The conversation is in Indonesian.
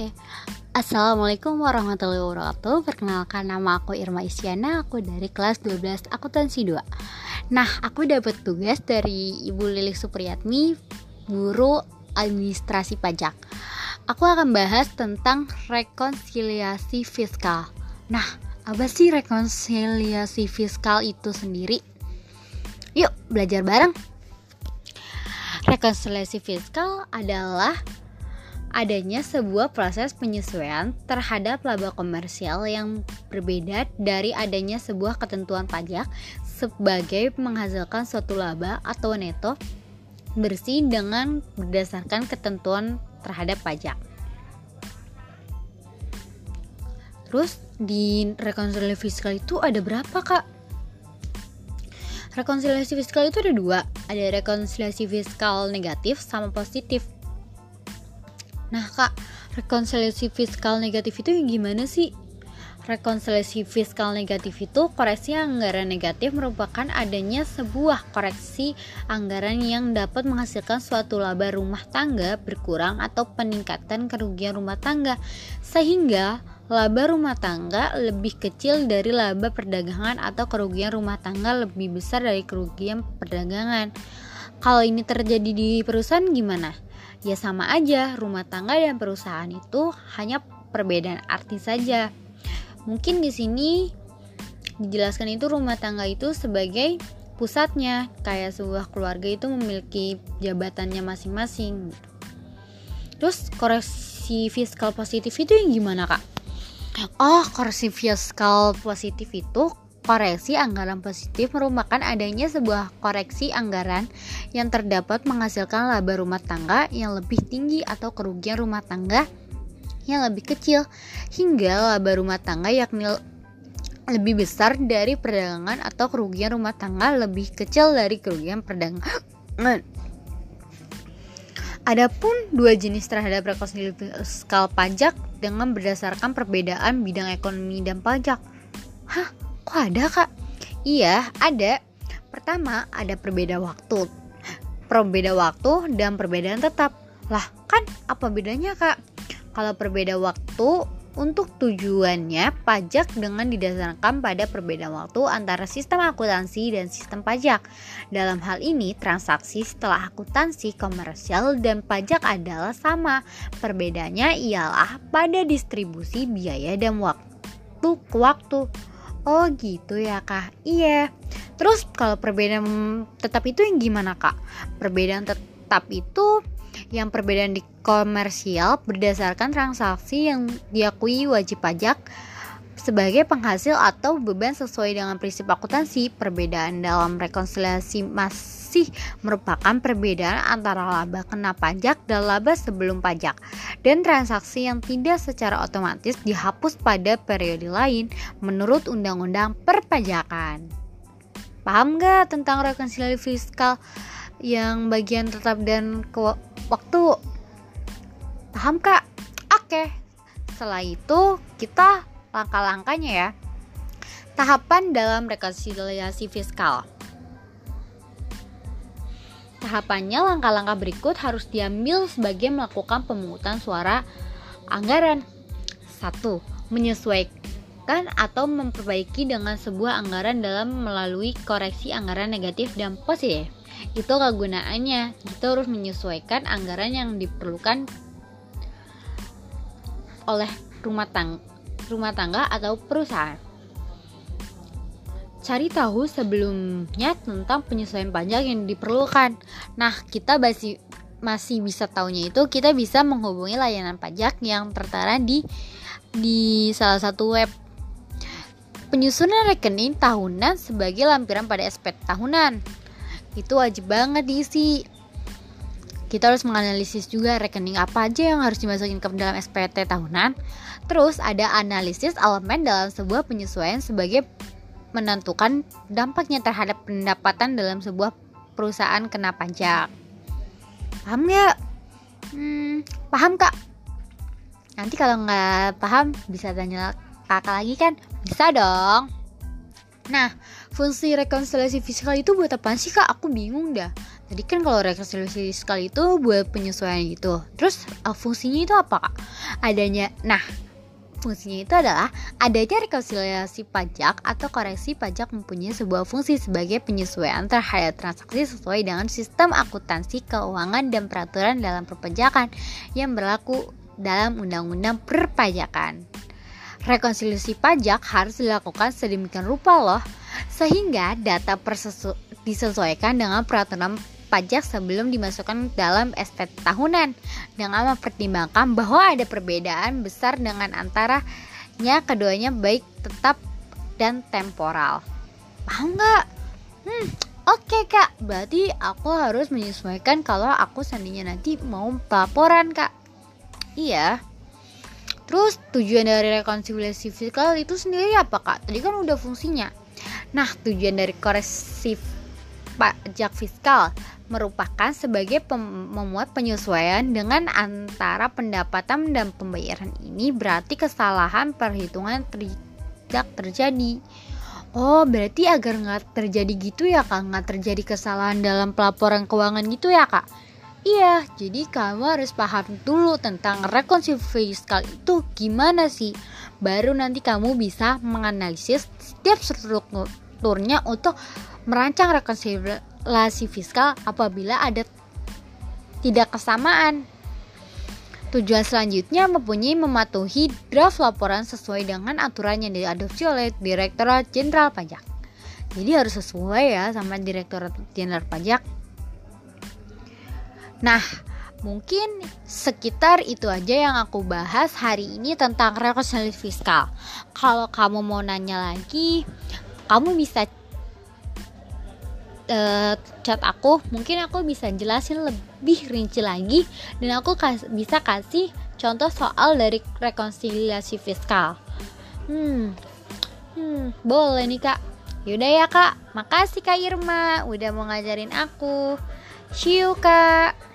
Oke, Assalamualaikum warahmatullahi wabarakatuh. Perkenalkan nama aku Irma Isyana. Aku dari kelas 12 akuntansi 2 Nah, aku dapat tugas dari Ibu Lilik Supriyatmi Guru administrasi pajak. Aku akan bahas tentang rekonsiliasi fiskal. Nah, apa sih rekonsiliasi fiskal itu sendiri? Yuk, belajar bareng. Rekonsiliasi fiskal adalah adanya sebuah proses penyesuaian terhadap laba komersial yang berbeda dari adanya sebuah ketentuan pajak sebagai menghasilkan suatu laba atau neto bersih dengan berdasarkan ketentuan terhadap pajak. Terus di rekonsiliasi fiskal itu ada berapa kak? Rekonsiliasi fiskal itu ada dua, ada rekonsiliasi fiskal negatif sama positif. Nah kak, rekonsiliasi fiskal negatif itu yang gimana sih? Rekonsiliasi fiskal negatif itu koreksi anggaran negatif merupakan adanya sebuah koreksi anggaran yang dapat menghasilkan suatu laba rumah tangga berkurang atau peningkatan kerugian rumah tangga sehingga laba rumah tangga lebih kecil dari laba perdagangan atau kerugian rumah tangga lebih besar dari kerugian perdagangan. Kalau ini terjadi di perusahaan gimana? Ya sama aja, rumah tangga dan perusahaan itu hanya perbedaan arti saja. Mungkin di sini dijelaskan itu rumah tangga itu sebagai pusatnya, kayak sebuah keluarga itu memiliki jabatannya masing-masing. Terus koreksi fiskal positif itu yang gimana kak? Oh, koreksi fiskal positif itu Koreksi anggaran positif merupakan adanya sebuah koreksi anggaran yang terdapat menghasilkan laba rumah tangga yang lebih tinggi atau kerugian rumah tangga yang lebih kecil hingga laba rumah tangga yakni lebih besar dari perdagangan atau kerugian rumah tangga lebih kecil dari kerugian perdagangan. Adapun dua jenis terhadap rekonsiliasi fiskal pajak dengan berdasarkan perbedaan bidang ekonomi dan pajak. Hah? Kok ada kak? Iya ada Pertama ada perbeda waktu Perbeda waktu dan perbedaan tetap Lah kan apa bedanya kak? Kalau perbeda waktu untuk tujuannya pajak dengan didasarkan pada perbedaan waktu antara sistem akuntansi dan sistem pajak. Dalam hal ini, transaksi setelah akuntansi komersial dan pajak adalah sama. Perbedaannya ialah pada distribusi biaya dan waktu ke waktu. Oh gitu ya kak Iya Terus kalau perbedaan tetap itu yang gimana kak? Perbedaan tetap itu yang perbedaan di komersial berdasarkan transaksi yang diakui wajib pajak sebagai penghasil atau beban sesuai dengan prinsip akuntansi. Perbedaan dalam rekonsiliasi mas masih merupakan perbedaan antara laba kena pajak dan laba sebelum pajak dan transaksi yang tidak secara otomatis dihapus pada periode lain menurut Undang-Undang Perpajakan. Paham gak tentang rekonsiliasi fiskal yang bagian tetap dan waktu? Paham kak? Oke, setelah itu kita langkah-langkahnya ya. Tahapan dalam rekonsiliasi fiskal. Tahapannya langkah-langkah berikut harus diambil sebagai melakukan pemungutan suara anggaran. 1. Menyesuaikan atau memperbaiki dengan sebuah anggaran dalam melalui koreksi anggaran negatif dan positif. Itu kegunaannya. Kita harus menyesuaikan anggaran yang diperlukan oleh rumah tangga, rumah tangga atau perusahaan cari tahu sebelumnya tentang penyesuaian pajak yang diperlukan. Nah, kita masih masih bisa tahunya itu kita bisa menghubungi layanan pajak yang tertera di di salah satu web. Penyusunan rekening tahunan sebagai lampiran pada SPT tahunan. Itu wajib banget diisi. Kita harus menganalisis juga rekening apa aja yang harus dimasukin ke dalam SPT tahunan. Terus ada analisis elemen dalam sebuah penyesuaian sebagai menentukan dampaknya terhadap pendapatan dalam sebuah perusahaan kena pajak. Paham nggak? Hmm, paham kak? Nanti kalau nggak paham bisa tanya kakak lagi kan? Bisa dong. Nah, fungsi rekonsiliasi fiskal itu buat apa sih kak? Aku bingung dah. Tadi kan kalau rekonsiliasi fiskal itu buat penyesuaian itu. Terus uh, fungsinya itu apa kak? Adanya, nah fungsinya itu adalah adanya rekonsiliasi pajak atau koreksi pajak mempunyai sebuah fungsi sebagai penyesuaian terhadap transaksi sesuai dengan sistem akuntansi keuangan dan peraturan dalam perpajakan yang berlaku dalam undang-undang perpajakan. Rekonsiliasi pajak harus dilakukan sedemikian rupa loh, sehingga data disesuaikan dengan peraturan pajak sebelum dimasukkan dalam SPT tahunan dengan mempertimbangkan bahwa ada perbedaan besar dengan antaranya keduanya baik tetap dan temporal. Paham nggak? Hmm, oke okay, kak. Berarti aku harus menyesuaikan kalau aku seandainya nanti mau laporan kak. Iya. Terus tujuan dari rekonsiliasi fiskal itu sendiri apa kak? Tadi kan udah fungsinya. Nah tujuan dari koreksi pajak fiskal merupakan sebagai memuat penyesuaian dengan antara pendapatan dan pembayaran ini berarti kesalahan perhitungan tidak terjadi. Oh, berarti agar nggak terjadi gitu ya kak, nggak terjadi kesalahan dalam pelaporan keuangan gitu ya kak? Iya, jadi kamu harus paham dulu tentang rekonsiliasi fiskal itu gimana sih. Baru nanti kamu bisa menganalisis setiap strukturnya untuk merancang rekonsiliasi fiskal apabila ada tidak kesamaan. Tujuan selanjutnya mempunyai mematuhi draft laporan sesuai dengan aturan yang diadopsi oleh Direktorat Jenderal Pajak. Jadi harus sesuai ya sama Direktorat Jenderal Pajak Nah, mungkin sekitar itu aja yang aku bahas hari ini tentang rekonsiliasi fiskal. Kalau kamu mau nanya lagi, kamu bisa uh, chat aku. Mungkin aku bisa jelasin lebih rinci lagi dan aku kas bisa kasih contoh soal dari rekonsiliasi fiskal. Hmm, hmm, boleh nih kak. Yaudah ya kak, makasih kak Irma udah mau ngajarin aku. See you kak.